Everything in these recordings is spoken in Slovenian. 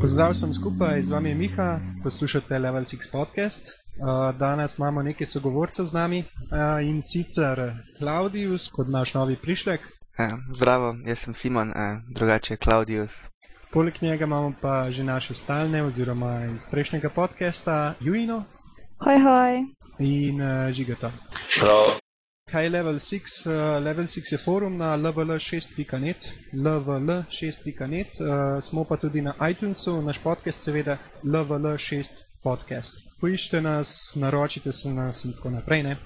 Pozdrav sem skupaj, z vami je Miha, poslušate Level 6 podcast. Uh, danes imamo nekaj sogovorcev z nami uh, in sicer Klaudius kot naš novi prišlek. Eh, zdravo, jaz sem Simon, eh, drugače Klaudius. Poleg njega imamo pa že naše stalne, oziroma iz prejšnjega podcasta, Juino Hoj, hoj. in uh, Žigata. Prav, Kaj je Level 6? Uh, Level 6 je forum na lvl6.net, lvl6.net, uh, smo pa tudi na iTunesu, naš podcast seveda lvl6 podcast. Poiščite nas, naročite se nas in tako naprej. Ne?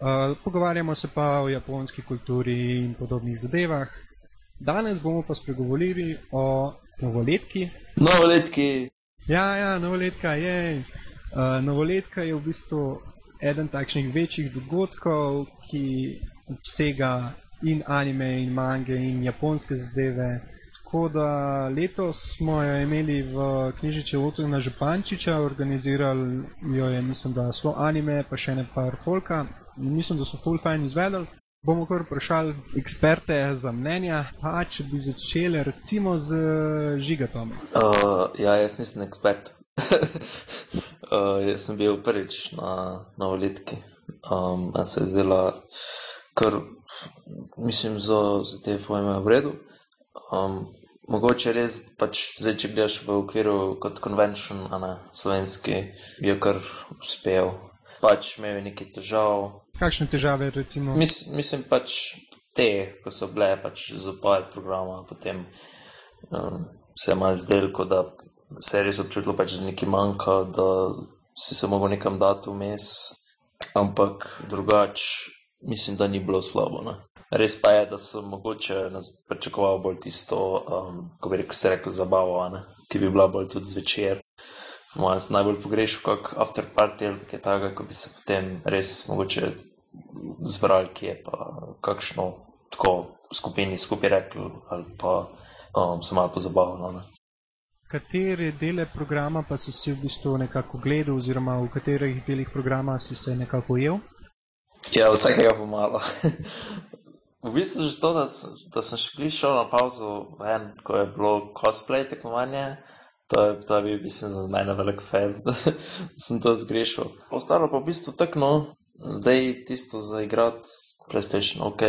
Uh, pogovarjamo se pa o japonski kulturi in podobnih zadevah. Danes bomo pa spregovorili o novoletki. novoletki, Ja, ja, novoletka je. Uh, novoletka je v bistvu eden takšnih večjih dogodkov, ki obsega in anime, in mange, in japonske zadeve. Tako da letos smo jo imeli v knjižnici Otona Župančiča, organizirali jo je, mislim, da slo anime, pa še ne par folka. Mislim, da so full fine izvedeli. Bomo kar vprašali eksperte za mnenja, pa če bi začeli recimo z Žigatom. uh, ja, jaz nisem ekspert. Uh, jaz sem bil prvič na novoletki. Um, a se je zdela, kar mislim, za, za te pojme v redu. Um, mogoče res, pač zdaj, če gledaš v okviru kot convention, a ne slovenski, je kar uspel. Pač imel je nekaj težav, Kakšne težave recimo? Mis, mislim pač te, ko so bile pač zapojed programa, potem um, se je malo zdelo, kot da se je res občutilo, pač, da nekaj manjka, da si se mogel nekam dati vmes, ampak drugač mislim, da ni bilo slabo. Ne? Res pa je, da sem mogoče pričakoval bolj tisto, um, ko bi rekel, se rekel zabavo, ne? ki bi bila bolj tudi zvečer. Moja sem najbolj pogrešal kak after party ali kaj takega, ko bi se potem res mogoče zbrali, ki je pa kakšno tako skupini skupaj rekli ali pa um, se malo pozabavno. Ne. Katere dele programa pa si si v bistvu nekako gledal, oziroma v katerih delih programa si se nekako ujel? Ja, vsakega pomalo. v bistvu že to, da, da sem še glih šel na pauzo ven, ko je bilo cosplay tekmovanje. To je, to je bil, mislim, za mene velik fail, sem to zgrešil. Ostalo pa v bistvu tako, no, zdaj tisto za igrati PlayStation, ok,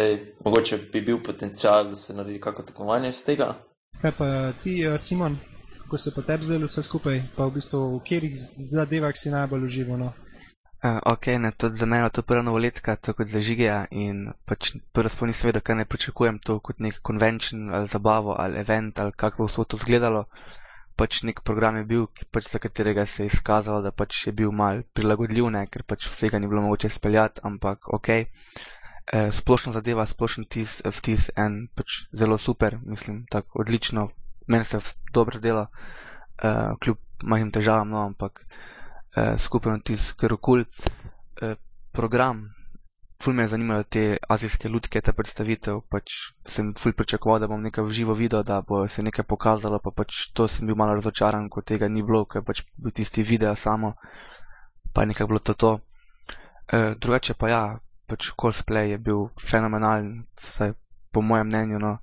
mogoče bi bil potencial, da se naredi kako tekmovanje iz tega. Kaj pa ti, eh, Simon, kako se pa tebi zdelo vse skupaj, pa v bistvu v katerih zadevah si najbolj užival? No? Uh, ok, ne, tudi za mene je to prva novoletka, to kot za žigija in pač prvo sploh nisem vedel, kaj ne pričakujem, to kot nek convention ali zabavo ali event ali kako bo to izgledalo. Pač nek program je bil, pač za katerega se je izkazalo, da pač je bil mal prilagodljiv, ne, ker pač vsega ni bilo mogoče speljati, ampak ok. E, splošna zadeva, splošen tis, vtis en pač zelo super, mislim, tako odlično, meni se dobro dela, e, kljub majhnim težavam, no, ampak eh, skupen vtis, ker kul eh, program. Ful me je zanimalo te azijske lutke, ta predstavitev, pač sem ful pričakoval, da bom nekaj v živo videl, da bo se nekaj pokazalo, pa pač to sem bil malo razočaran, ko tega ni bilo, ker pač bil tisti video samo, pa je nekako bilo to to. E, drugače pa ja, pač cosplay je bil fenomenalen, vsaj po mojem mnenju, no,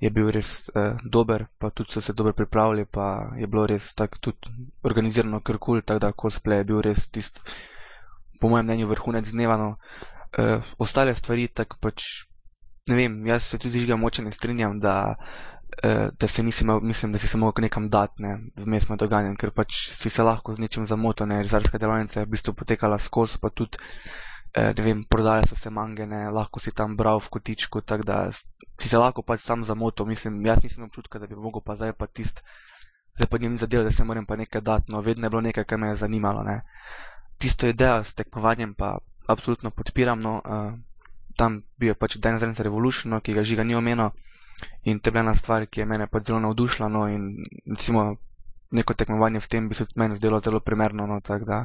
je bil res eh, dober, pa tudi so se dobro pripravili, pa je bilo res tako tudi organizirano kar kul, tako da cosplay je bil res tisti, po mojem mnenju, vrhunec dneva. No. E, ostale stvari, tako pač, ne vem, jaz se tudi žiga moče ne strinjam, da, e, da se nisi imel, mislim, da si mogel nekam dati, ne, vmes med dogajanjem, ker pač si se lahko z nečim zamotil, ne, rezarska delavnica je v bistvu potekala skozi, pa tudi, e, ne vem, prodajale so se mange, ne, lahko si tam bral v kotičku, tako da si se lahko pač sam zamotil, mislim, jaz nisem občutka, da bi mogel pa zdaj pa tist, zdaj pa njim zadel, da se moram pa nekaj dati, no, vedno je bilo nekaj, kar me je zanimalo, ne. Tisto idejo s tekmovanjem pa absolutno podpiram, no, uh, tam bil je pač Dance Dance Revolution, no, ki ga žiga ni omenil in to je bila ena stvar, ki je mene pač zelo navdušila, no, in recimo neko tekmovanje v tem bi se tudi meni zdelo zelo primerno, no, tako da,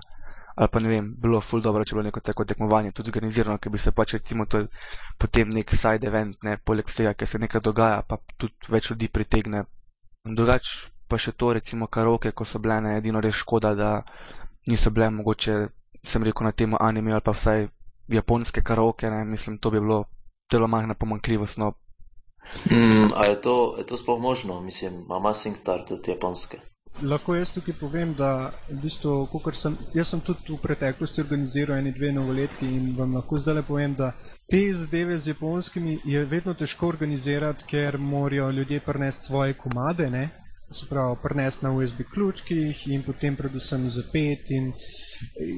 ali pa ne vem, bilo ful dobro, če bi bilo neko tako tekmovanje, tudi organizirano, ker bi se pač recimo to potem nek side event, ne, poleg vsega, ker se nekaj dogaja, pa tudi več ljudi pritegne. Drugač pa še to, recimo karaoke, ko so bile, ne, edino res škoda, da niso bile mogoče sem rekel, na temo anime ali pa vsaj japonske karaoke, ne, mislim, to bi bilo zelo majhna pomankljivost. No. Mm, a je to, je to sploh možno? Mislim, ima SingStar tudi japonske? Lahko jaz tukaj povem, da v bistvu, sem, jaz sem tudi v preteklosti organiziral eni dve novoletki in vam lahko zdaj le povem, da te zadeve z japonskimi je vedno težko organizirati, ker morajo ljudje prenesti svoje komade, ne? se pravi, prenesti na USB ključkih in potem predvsem zapet in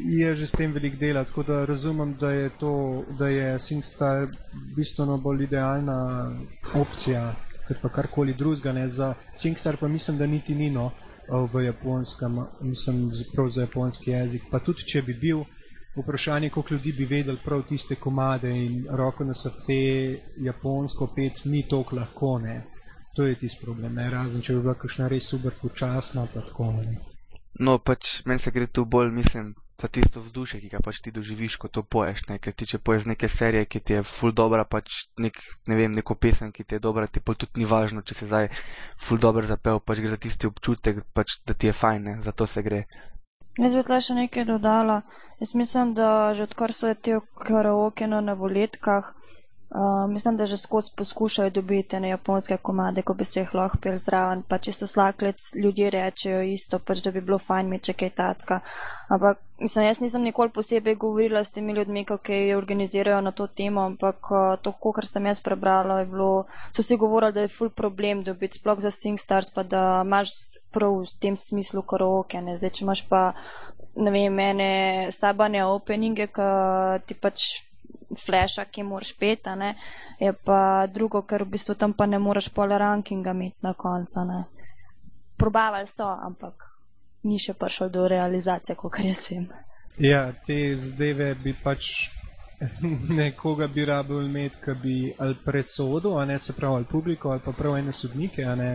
je že s tem velik dela, tako da razumem, da je to, da je SingStar bistveno bolj idealna opcija, kot pa karkoli drugega, ne, za SingStar pa mislim, da niti ni no v japonskem, mislim, prav za japonski jezik, pa tudi če bi bil, vprašanje, koliko ljudi bi vedeli prav tiste komade in roko na srce, japonsko pet ni toliko lahko, ne. To je tisti problem, ne? razen če bi bila kakšna res super počasna, pa tako ne. No, pač meni se gre tu bolj, mislim, za tisto vzdušje, ki ga pač ti doživiš, ko to poješ, ne? ker ti če poješ neke serije, ki ti je full dobra, pač nek, ne vem, neko pesem, ki ti je dobra, ti pa tudi ni važno, če se zdaj full dobro zapel, pač gre za tisti občutek, pač, da ti je fajn, ne? za to se gre. Jaz bi tle še nekaj dodala. Jaz mislim, da že odkar so te karaoke na voletkah, Uh, mislim, da že skozi poskušajo dobiti na japonske komade, ko bi se jih lahko pel zraven, pa čisto vsak let ljudje rečejo isto, pač da bi bilo fajn imeti če kaj tacka. Ampak mislim, jaz nisem nikoli posebej govorila s temi ljudmi, jih organizirajo na to temo, ampak uh, to, kar sem jaz prebrala, je bilo, so si govorili, da je full problem dobiti sploh za SingStars, pa da imaš prav v tem smislu karaoke, ne zdaj, če imaš pa, ne vem, mene sabane openinge, ki ti pač flasha, ki moraš pet, ne, je pa drugo, ker v bistvu tam pa ne moreš pol rankinga imeti na koncu. Probavali so, ampak ni še prišel do realizacije, kot jaz vem. Ja, te zdajve bi pač nekoga bi rabil imeti, ki bi ali presodil, a ne se pravi ali publiko, ali pa prav ene sodnike, a ne.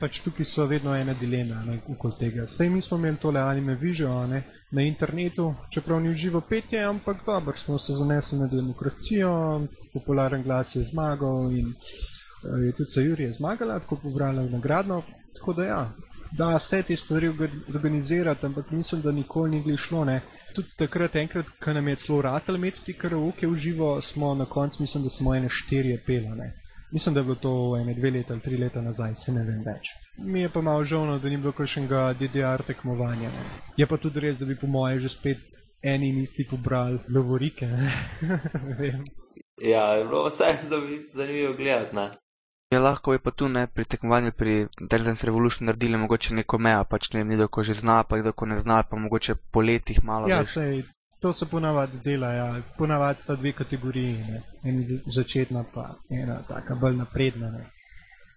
Pač tukaj so vedno ene dileme okoli tega. Sej mi smo imeli tole anime vižo, ne na internetu, čeprav ni živo petje, ampak dobro, smo se zanesli na demokracijo, popularen glas je zmagal in uh, je tudi Sajuri zmagala, tako pobrala nagradno. Tako da ja, da se te stvari organizirati, ampak mislim, da nikoli ni šlo. Ne. Tudi takrat, enkrat, ko nam je celo ratelj imeti ti karaoke v živo, smo na koncu, mislim, da smo ene štirje pelane. Mislim, da je bilo to ene dve leta ali tri leta nazaj, se ne vem več. Mi je pa malo žalno, da ni bilo kakšnega DDR tekmovanja. Ne. Je pa tudi res, da bi po moje že spet eni in isti pobrali lovorike. ja, je bilo vse zanimivo gledati. Ne? Ja, lahko je pa tu ne, pri tekmovanju pri Dance Revolution naredili mogoče neko mejo, pač ne vem, kdo ko že zna, pa kdo ko ne zna, pa mogoče po letih malo. Ja, sej, to se ponavadi dela, ja. ponavadi sta dve kategoriji, ne. ena začetna pa ena taka bolj napredna. Ne.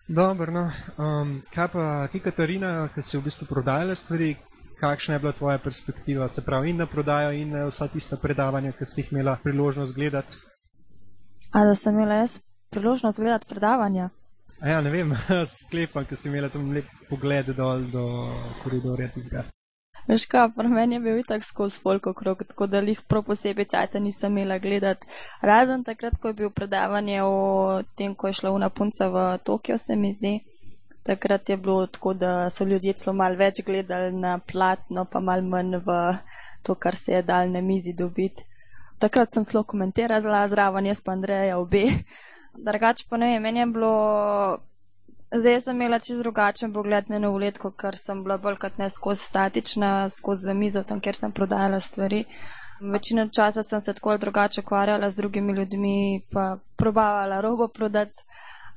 Dobro, no. Um, kaj pa ti, Katarina, ki si v bistvu prodajala stvari, kakšna je bila tvoja perspektiva, se pravi, in na prodajo, in na vsa tista predavanja, ki si jih imela priložnost gledati? A da sem imela jaz priložnost gledati predavanja? A ja, ne vem, sklepam, ker si imela tam lep pogled dol do koridorja tizga. Veš kaj, pri meni je bil itak skozi folk okrog, tako da jih prav posebej cajta nisem imela gledati. Razen takrat, ko je bil predavanje o tem, ko je šla una punca v Tokio, se mi zdi. Takrat je bilo tako, da so ljudje celo mal več gledali na platno, pa mal manj v to, kar se je dal na mizi dobiti. Takrat sem zelo komentirala zraven, jaz pa Andreja obe. Drugače pa ne vem, meni je bilo Zdaj sem imela čez drugačen pogled na novoletko, ker sem bila bolj kot ne skozi statična, skozi mizo, tam kjer sem prodajala stvari. Večino časa sem se tako drugače ukvarjala z drugimi ljudmi, pa probavala robo prodati,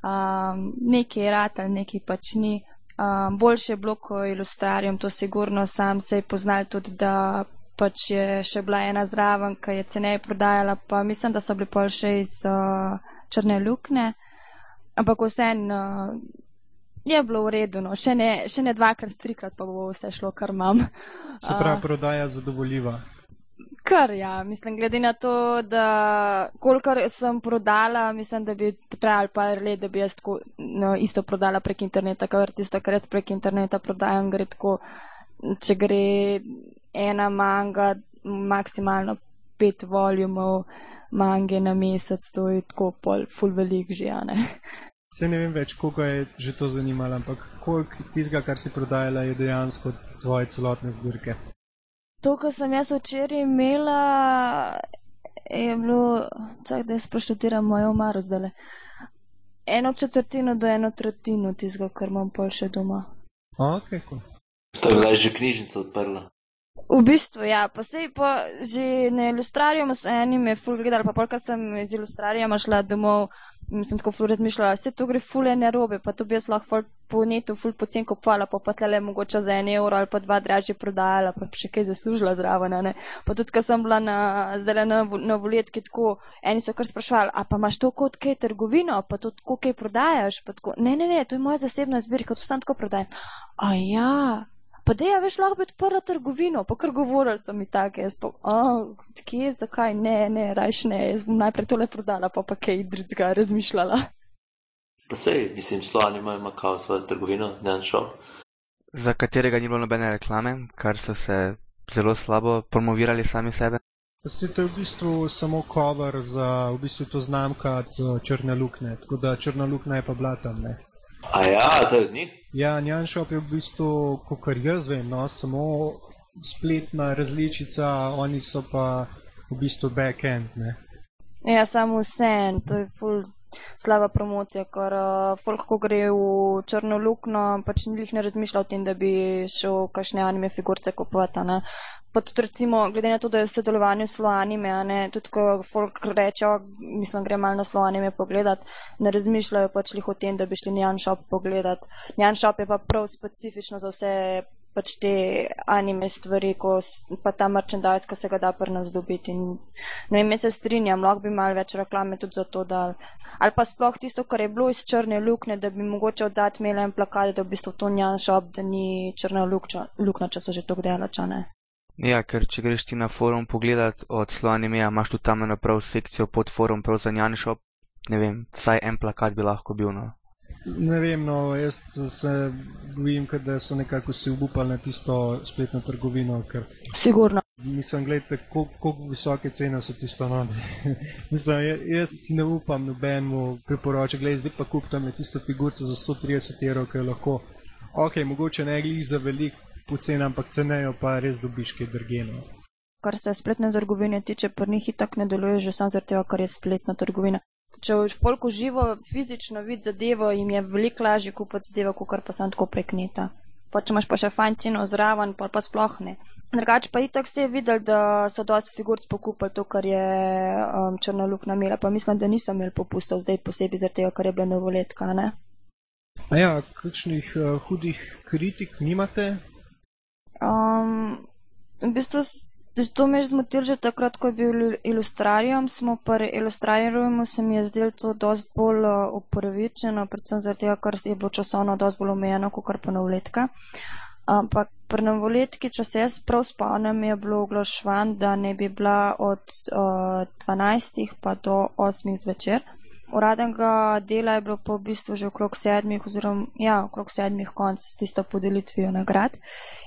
um, nekaj je rata, nekaj pač ni. Um, boljše je bilo, ko ilustrarijem, to sigurno sam se je poznal tudi, da pač je še bila ena zraven, ki je ceneje prodajala, pa mislim, da so bili pol še iz uh, črne lukne. Ampak vseeno, uh, je bilo v redu, no. še, ne, še ne dvakrat, trikrat pa bo vse šlo, kar imam. Se pravi, prodaja zadovoljiva. Kar ja, mislim, glede na to, da kolikor sem prodala, mislim, da bi trajalo par let, da bi jaz tako no, isto prodala prek interneta, ker tisto, kar jaz prek interneta prodajam, gre tako, če gre ena manga, maksimalno pet volumov mange na mesec, to je tako pol, full velik že, ne. Se ne vem več, koliko je že to zanimalo, ampak koliko tistega, kar si prodajala, je dejansko tvoje celotne zbirke. To, kar sem jaz včeraj imela, je bilo, čak da jaz proštutiram mojo omaro zdaj. Eno četrtino do eno tretjino tistega, kar imam pol še doma. Ok, cool. To je bila že knjižnica odprla. V bistvu, ja, pa sej pa že na ilustrariju so eni me ful gledali, pa polka sem iz ilustrarija šla domov sem tako ful razmišljala, vse to gre ful ene robe, pa to bi jaz lahko ful po netu ful pocen kupovala, pa pa tlele mogoče za en evro ali pa dva dražje prodajala, pa še kaj zaslužila zraven, ne. Pa tudi, ko sem bila na, zdaj na, na voletki tako, eni so kar sprašvali, a pa imaš to kot kaj trgovino, pa to tako kaj prodajaš, pa tako, ne, ne, ne, to je moja zasebna zbirka, to sam tako prodajam. A ja, pa da je veš lahko biti prva trgovino, pa kar govorili so mi tako, jaz pa, a, kje, zakaj, ne, ne, rajš ne, jaz bom najprej tole prodala, pa pa kaj drugega razmišljala. Pa sej, mislim, Slovani imajo Makao svojo trgovino, ne en šop. za katerega ni bilo nobene reklame, kar so se zelo slabo promovirali sami sebe. Se to je v bistvu samo cover za v bistvu to znamka od Črne lukne, tako da Črna luknja je pa bila tam, ne. A ja, to je od njih? Ja, Njan Shop je v bistvu, kot jaz vem, no, samo spletna različica, oni so pa v bistvu back-end, ne. Ja, samo vse, to je ful slaba promocija, ker uh, folk, ko gre v črno luknjo, pač njih ne razmišlja o tem, da bi šel kakšne anime figurce kupovati, ne. Pa tudi recimo, glede na to, da je v sodelovanju s anime, a ne, tudi ko folk reče, "O, mislim, gre malo na slo anime pogledat, ne razmišljajo pač lih o tem, da bi šli Njan Shop pogledat. Njan Shop je pa prav specifično za vse pač te anime stvari, ko, pa ta merchandise, ki se ga da pri nas dobiti. In, ne vem, jaz se strinjam, lahko bi malo več reklame tudi za to dal. Ali pa sploh tisto, kar je bilo iz črne luknje, da bi mogoče odzad imeli en plakat, da v bistvu to njan šop, da ni črna luknja, če so že to delačane. Ja, ker če greš ti na forum pogledat od Sloanimija, imaš tu tam eno prav sekcijo pod forum, prav za Njan Shop. Ne vem, vsaj en plakat bi lahko bil, no. Ne vem, no, jaz se bojim, da so nekako si obupali na tisto spletno trgovino, ker Sigurno. mislim, gledajte, koliko visoke cene so tisto no. mislim, ja- jaz si ne upam nobenemu priporočati, gledaj, zdaj pa kup tam tisto figurco za 130 evrov, ki je lahko, ok, mogoče ne glih za velik pocen, ampak cenejo pa res dobiš kaj drgeno. Kar se spletne trgovine tiče, pri njih itak ne deluje že sam zaradi tega, ker je spletna trgovina. Če v folku živo fizično vidi zadevo, jim je veliko lažje kupiti zadevo, kot pa sam tako prek neta. Pa če imaš pa še fajn ceno zraven, pa, pa sploh ne. Drugače pa itak se je videl, da so dosti figuric pokupili to, kar je um, črna luknja imela, pa mislim, da niso imeli popustov zdaj posebej zaradi tega, ker je bila novoletka, ne? A ja, kakšnih uh, hudih kritik nimate? Um, v bistvu s- to me je zmotil že takrat, ko je bil ilu- ilustrarijem. Smo pri ilustrarijumu se mi je zdelo to dosti bolj uh, upravičeno, predvsem tega, ker je bilo časovno dosti bolj omejeno, kot pa novoletka. Ampak pri novoletki, če se jaz prav spomnim, je bilo oglašvan, da ne bi bila od uh, 12 pa do 8 zvečer. Uradnega dela je bilo pa v bistvu že okrog sedmih, oziroma ja, okrog sedmih konc s tisto podelitvijo nagrad.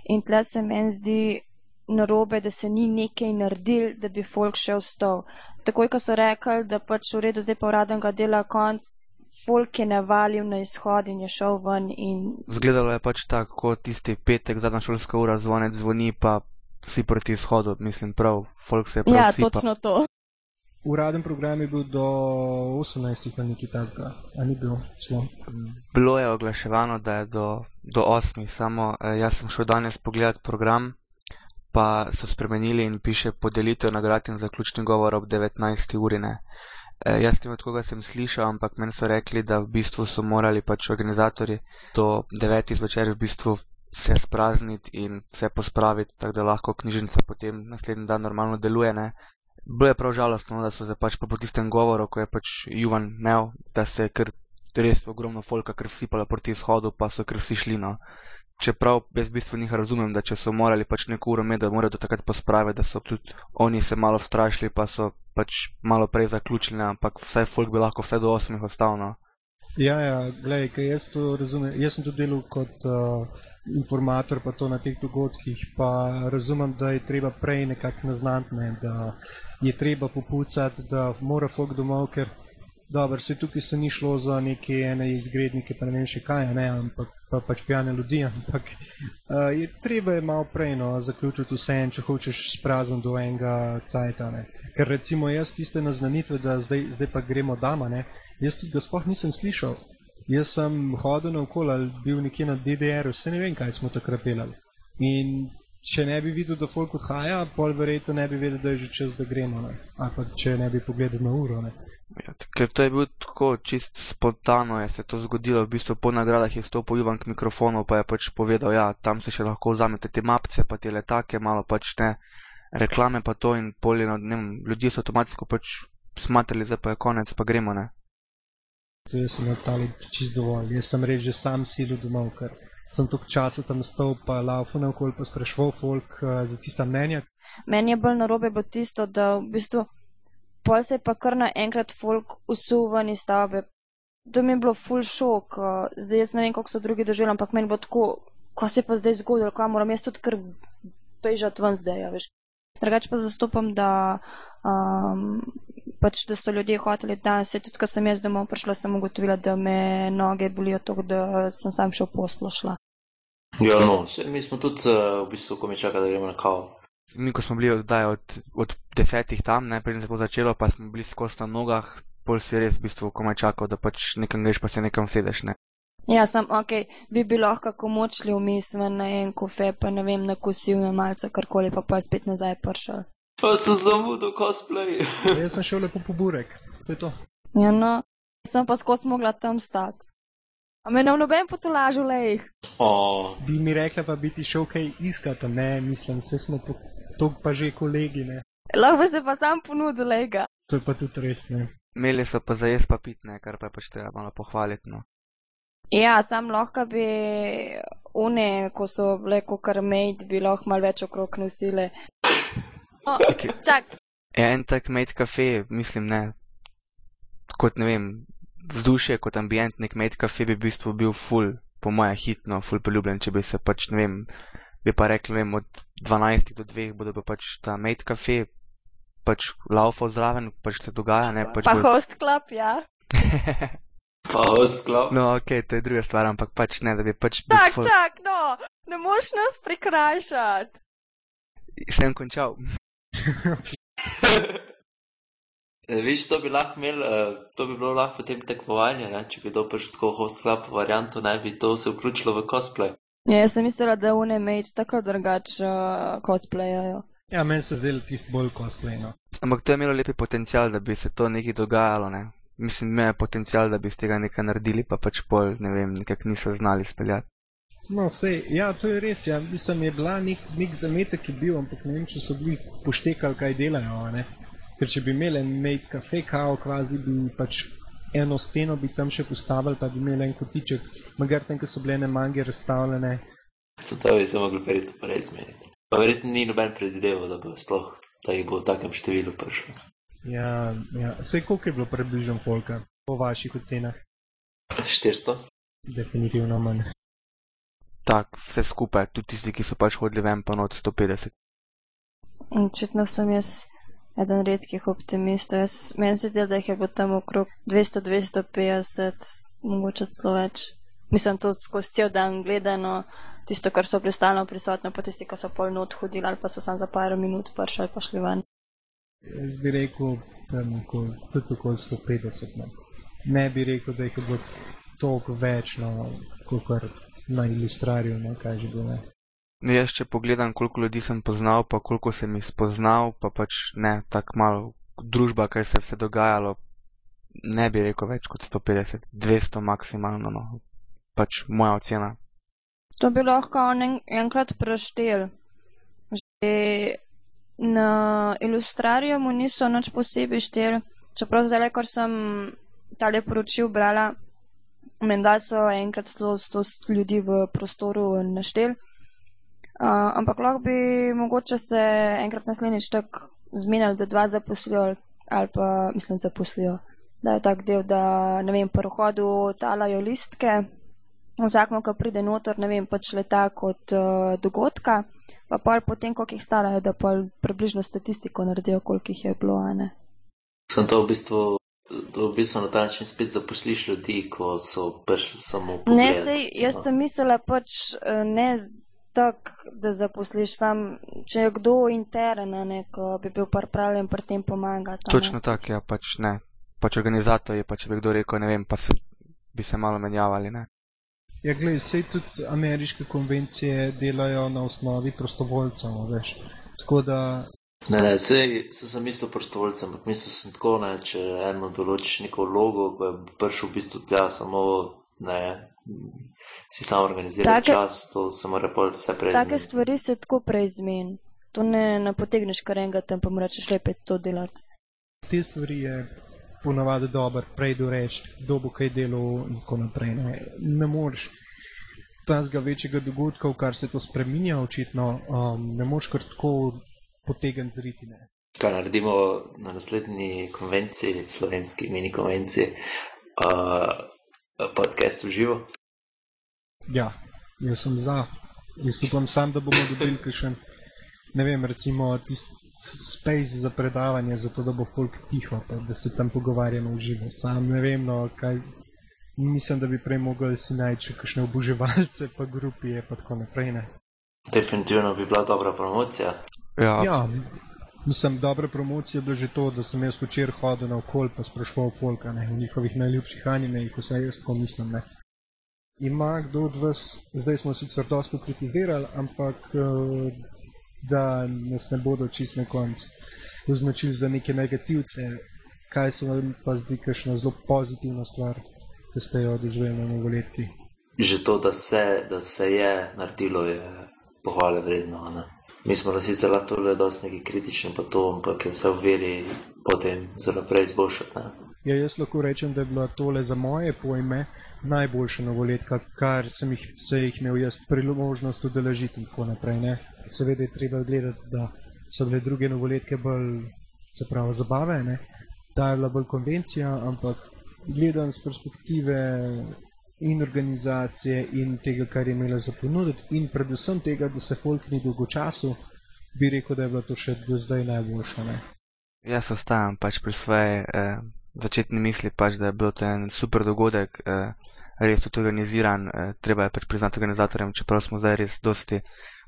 In tle se meni zdi narobe, da se ni nekaj naredil, da bi folk še vstal. Takoj, ko so rekli, da pač v redu, zdaj pa uradnega dela konc, folk je navalil na izhod in je šel ven in Zgledalo je pač tako, kot tisti petek, zadnja šolska ura, zvonec zvoni, pa vsi proti izhodu, mislim prav, folk se je prav ja, sipa. točno to. Uraden program je bil do 18 ali nekaj tasga, a ni bil celo. Bilo je oglaševano, da je do, do 8, samo eh, jaz sem šel danes pogledat program, pa so spremenili in piše podelitev nagrad in zaključni govor ob 19. uri. Ne. E, jaz vem, od koga sem slišal, ampak meni so rekli, da v bistvu so morali pač organizatori do 9. zvečer v bistvu vse sprazniti in vse pospraviti, tako da lahko knjižnica potem naslednji dan normalno deluje. Ne. Bilo je prav žalostno, no, da so se pač pa po tistem govoru, ko je pač Juvan imel, da se je kar res ogromno folka kar vsipala proti izhodu, pa so kar vsi šli. No. Čeprav jaz v bistvu njih razumem, da če so morali pač neko uro imeti, da morajo do takrat pospraviti, da so tudi oni se malo strašili, pa so pač malo prej zaključili, ampak vsaj folk bi lahko vse do 8 ostal. No. Ja, ja, gledaj, kaj jaz to razumem. Jaz sem tudi delal kot uh, informator, pa to na teh dogodkih, pa razumem, da je treba prej nekako naznati, ne, da je treba popucati, da mora folk domov, ker Dobro, se tukaj se ni šlo za neke ene izgrednike, pa ne vem še kaj, ne, ampak pa, pač pijane ljudi, ampak uh, je treba je malo prej no, zaključiti vse en, če hočeš sprazen do enega cajta. Ne. Ker recimo jaz tiste naznanitve, da zdaj, zdaj pa gremo dama, ne, jaz tistega sploh nisem slišal. Jaz sem hodil naokoli ali bil nekje na DDR-u, vse ne vem, kaj smo takrat delali. In če ne bi videl, da folk odhaja, pol verjetno ne bi vedel, da je že čas, da gremo. Ne. Ali pa če ne bi pogledal na uro. Ne. Ja, ker to je bilo tako čist spontano, je se to zgodilo, v bistvu po nagradah je stopil Ivan k mikrofonu, pa je pač povedal, ja, tam se še lahko vzamete te mapce, pa te letake, malo pač ne, reklame pa to in polje, ne vem, ljudje so avtomatsko pač smatrali, zdaj pa je konec, pa gremo, ne. To jaz sem odtali čist dovolj, jaz sem reč že sam silil domov, ker sem toliko časa tam stal, pa laufal naokoli, pa sprašval folk uh, za tista mnenja. Meni je bolj narobe bilo tisto, da v bistvu pol se je pa kar naenkrat folk usul ven iz stavbe. To mi je bilo full šok, uh, zdaj jaz ne vem, kako so drugi doživeli, ampak meni bo tako, ko se je pa zdaj zgodilo, ko moram jaz tudi kar bežati ven zdaj, ja, veš. Drugač pa zastopam, da, um, pač, da so ljudje hoteli danes, tudi ko sem jaz domov prišla, sem ugotovila, da me noge bolijo tako, da sem sam še v poslo šla. Ja, no, se, mi smo tudi uh, v bistvu, ko mi čaka, da gremo na kavo mi, ko smo bili oddaj od, od desetih tam, ne, preden se bo začelo, pa smo bili skozi na nogah, pol si res v bistvu komaj čakal, da pač nekam greš, pa se nekam sedeš, ne. Ja, sem, ok, bi bil lahko komočli vmes na en kofe, pa ne vem, nakusil na malce karkoli, pa pa spet nazaj prišel. Pa sem zamudil cosplay. ja, jaz sem šel lepo po burek, to je to. Ja, no, sem pa skozi mogla tam stati. A me na noben potolažil lejh. Oh. Bi mi rekla, pa bi ti šel kaj iskati, ne, mislim, vse smo to to pa že kolegi. Ne. Lahko se pa sam ponudil, lega. To je pa tudi res. Ne. Imeli so pa za jaz pa pitne, kar pa je pač treba malo pohvaliti. No. Ja, sam lahko bi une, ko so bile kar mate, bi lahko malo več okrog nosile. No, čak. Ja, en tak mate kafe, mislim, ne. Kot ne vem, vzdušje, kot ambient, nek mate kafe bi v bistvu bil full, po moje hitno, full poljubljen, če bi se pač, ne vem, bi pa rekli, vem, od 12 do 2 bodo pa pač ta mate cafe, pač laufo zraven, pač se dogaja, ne pač. Pa bo... host club, ja. pa host club. No, ok, to je druga stvar, ampak pač ne, da bi pač. Tak, fol... čak, no, ne moš nas prikrajšati. Sem končal. Viš, to bi lahko imel, uh, to bi bilo lahko potem tekmovanje, ne? če bi to pač tako host club varianto, ne bi to se vključilo v cosplay. Ja, jaz sem mislila, da une mate tako drugače uh, cosplayajo. Ja, meni se zdelo tisto bolj cosplayno. Ampak to je imelo lepi potencial, da bi se to nekaj dogajalo, ne? Mislim, ima potencial, da bi iz tega nekaj naredili, pa pač pol, ne vem, nekako niso znali speljati. No, sej, ja, to je res, ja, mislim, je bila nek, nek zametek, ki je bil, ampak ne vem, če so bili poštekali, kaj delajo, ne? Ker če bi imeli mate kafe, kao, kvazi bi pač eno steno bi tam še postavili, pa bi imeli en kotiček, magar tam, ker so bile ene mange razstavljene. So to bi se mogli verjetno pa res zmeniti. Pa verjetno ni noben predvideval, da bo sploh, da jih bo v takem številu prišlo. Ja, ja. Sej koliko je bilo približno polka po vaših ocenah? 400? Definitivno manj. Tak, vse skupaj, tudi tisti, ki so pač hodili ven, pa not 150. Očitno sem jaz eden redkih optimistov. Meni se zdi, da jih je bilo tam okrog 200-250, mogoče celo več. Mislim, to skozi cel dan gledano, tisto, kar so pristalno prisotno, pa tisti, ki so pol not hodili ali pa so samo za par minut prišli ali pa šli ven. Jaz bi rekel, da je tudi okoli 150. Ne. ne bi rekel, da jih je bilo toliko več, no, kot na ilustrarju, no, kaj že bilo. No, jaz, če pogledam, koliko ljudi sem poznal, pa koliko sem jih spoznal, pa pač ne, tako malo družba, kaj se je vse dogajalo, ne bi rekel več kot 150, 200 maksimalno, no, pač moja ocena. To bi lahko en, enkrat preštel. Že na ilustrarju mu niso nič posebej štel, čeprav zdaj, ko sem tale poročil brala, menda so enkrat 100 ljudi v prostoru naštel. Uh, ampak lahko bi mogoče se enkrat naslednjič tako zmenili, da dva zaposlijo ali pa mislim, zaposlijo. Da je tak del, da ne vem, po hodu talajo listke, vsakmo, ko pride notor, ne vem, pač leta kot uh, dogodka, pa pa potem, koliko jih starajo, da pa približno statistiko naredijo, koliko jih je bilo, ne. Sem to v bistvu da v bistvu na ta način spet zaposliš ljudi, ko so prišli samo Ne, pogledat, sej, jaz sem mislila pač eh, ne tak, da zaposliš sam, če je kdo intern, ne, ko bi bil pripravljen pri tem pomagati. Točno tako, ja, pač ne. Pač organizator je, pa če bi kdo rekel, ne vem, pa se, bi se malo menjavali, ne. Ja, gledaj, sej tudi ameriške konvencije delajo na osnovi prostovoljcev, veš. Tako da Ne, ne, sej, sej sem mislil prostovoljcem, ampak mislil sem tako, ne, če eno določiš neko vlogo, ko je prišel v bistvu tja samo, ne, si sam organizira Take- čas, to se mora pol vse prej Take stvari se tako prej zmeni. To ne, ne potegneš kar enega tam, pa mu rečeš lepe to delati. te stvari je ponavadi dobro prej doreči, kdo bo kaj delal in tako naprej. Ne, ne moreš tazga večjega dogodka, v kar se to spreminja, očitno um, ne moreš kar tako potegniti z ritine. Kaj naredimo na naslednji konvenciji, slovenski mini konvenciji, uh, podcast v živo? Ja, jaz sem za. Jaz upam sam, da bomo dobili kakšen, ne vem, recimo tisti space za predavanje, zato da bo folk tiho, pa da se tam pogovarjamo v živo. Sam ne vem, no, kaj. Mislim, da bi prej mogli si najti kakšne oboževalce, pa grupije, pa tako naprej. Ne. Definitivno bi bila dobra promocija. Ja, Ja, mislim, dobra promocija je bila že to, da sem jaz včeraj hodil naokol pa sprašval folka ne, v njihovih najljubših animejih, vse jaz tako mislim. Ne. Ima kdo od vas, zdaj smo sicer dosto kritizirali, ampak eh, da nas ne bodo čist na koncu označili za neke negativce, kaj se vam pa zdi kakšna zelo pozitivna stvar, ki ste jo doživeli na novoletki. Že to, da se, da se je naredilo, je pohvale vredno. Ne? Mi smo na sicer lahko le dosti neki kritični, pa to, ampak je vse v veri potem za naprej izboljšati. Ne? Ja, jaz lahko rečem, da je bila tole za moje pojme najboljša novoletka, kar sem jih, se jih imel jaz priložnost udeležiti in tako naprej. Ne. Seveda je treba gledati, da so bile druge novoletke bolj, pravi, zabave, ne. ta je bila bolj konvencija, ampak gledam z perspektive in organizacije in tega, kar je imela za ponuditi in predvsem tega, da se folk ni dolgočasil, bi rekel, da je bila to še do zdaj najboljša. Ne. Jaz ostajam pač pri svoje eh, začetni misli, pač, da je bil to en super dogodek, eh, res tudi organiziran. Eh, treba je pač priznati organizatorjem, čeprav smo zdaj res dosti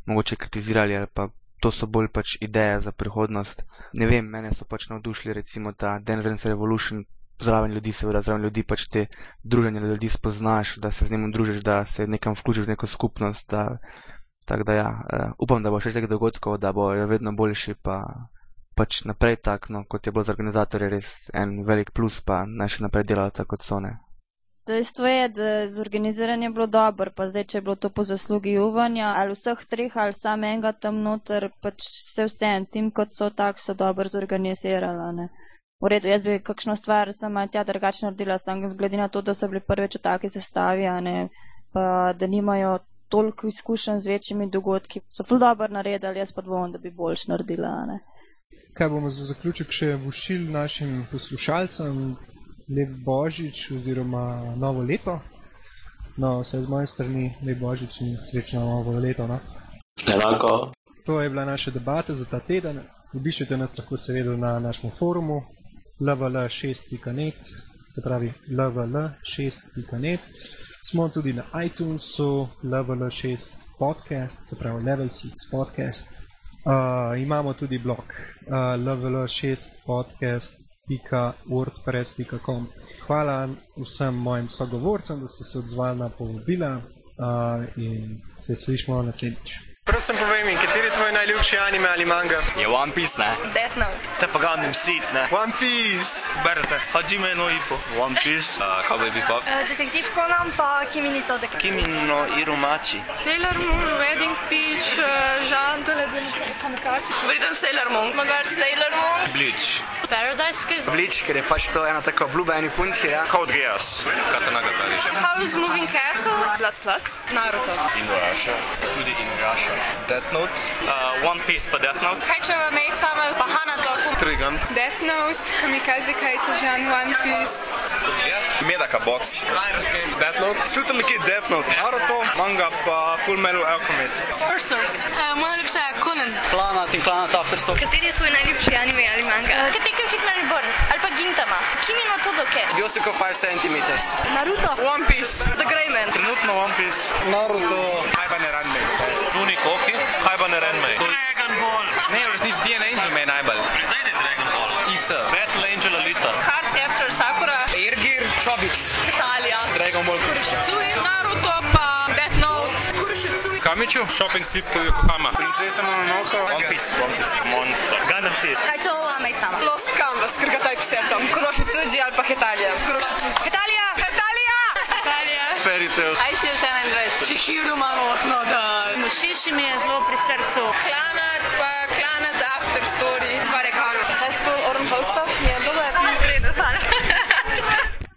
mogoče kritizirali ali pa to so bolj pač ideje za prihodnost. Ne vem, mene so pač navdušili recimo ta Dance Dance Revolution. Zraven ljudi, seveda, zraven ljudi pač te druženje ljudi spoznaš, da se z njim družiš, da se nekam vključiš v neko skupnost. Da, tako da ja, uh, upam, da bo še teh dogodkov, da bojo vedno boljši, pa pač naprej tak, no, kot je bilo za organizatorje res en velik plus, pa naj še naprej delajo tako, kot so ne. Dejstvo je, da je z organiziranjem bilo dobro, pa zdaj, če je bilo to po zaslugi Uvanja, ali vseh treh, ali samo enega tam noter, pač se vse en tim, kot so tak, so dobro zorganizirali. Ne. V redu, jaz bi kakšno stvar sama tja drugače naredila, sem glede na to, da so bili prvič v taki sestavi, ne, pa da nimajo toliko izkušenj z večjimi dogodki. So ful dobro naredili, jaz pa dvomim, da bi boljš naredila. Ne. Kaj bomo za zaključek še vušili našim poslušalcem, lep božič oziroma novo leto. No, vse z moje strani, lep božič in srečno novo leto. No. Enako, To je bila naša debata za ta teden. Obiščite nas lahko seveda na našem forumu lvl6.net, se pravi lvl6.net. Smo tudi na iTunesu, lvl6 podcast, se pravi level 6 podcast. Uh, imamo tudi blog uh, lvl6podcast.wordpress.com. Hvala vsem mojim sogovorcem, da ste se odzvali na povabila uh, in se slišmo naslednjič. Prosim, povej mi, kateri je tvoj najljubši anime ali manga? Je One Piece, ne? Death Note. Te pa Gundam Seed, ne? One Piece! Berze, Hajime no Ippo. One Piece, uh, Cowboy Bebop. Detektiv Conan pa Kimi ni to detektiv. Kimi no Irumachi. Sailor Moon, Wedding Peach, Jean de la Kamikaze. Verjetno Sailor Moon. Mogoče Sailor Moon. Bleach. Paradise Kiss. Bleach, ker je pač to ena tako obljubljena puncija. Code Geass. Katanaga Tariš. Howl's Moving Castle. Blood Plus. Naruto. Inuyasha. Tudi Inuyasha. Death Note. Uh, One Piece pa Death Note. Kaj če vam je samo Bahana Dokum? Trigun. Death Note, Kamikaze Kaitojan, One Piece. Medaka Box. Riders Game, Death Note. Tudi nekje Death Note. Naruto, manga pa Full Metal Alchemist. Urso. Uh, moja najljubša je Conan. Planet in Planet Afterstock. Kateri je tvoj najljubši anime ali manga? Kateri je pa Gintama? Todoke? Yosuko 5 cm. Naruto. One Piece. The Grey Man. Trenutno One Piece. Naruto. Hajba ne ranme. Juni Koki. Hajba ne renme. Dragon Ball. Ne, v resnici DNA Angel me je najbolj. Je Dragon Ball. Isa. Battle Angel Alita. Card Capture Sakura. Airgear, Chobits. Italija. Dragon Ball. Shitsui. Naruto pa Death Note. Kuroshitsui. Kamiču, Shopping Trip to Yokohama. Princesa Mononoke. One Piece. One Piece. Monster. Gundam Seed. Kaj to Amejcama? Lost Canvas, ker taj psetom. Kuroshitsuji ali pa Hetalija. Kuroshitsuji. Hetalija! Hetalija! Hetalija! Fairy Tail. Ajši 27. Chihiro Mamono, da. Mushishi mi je zelo pri srcu. Planet pa Planet After Story. Pa rekano. Hestel Orn Hosta je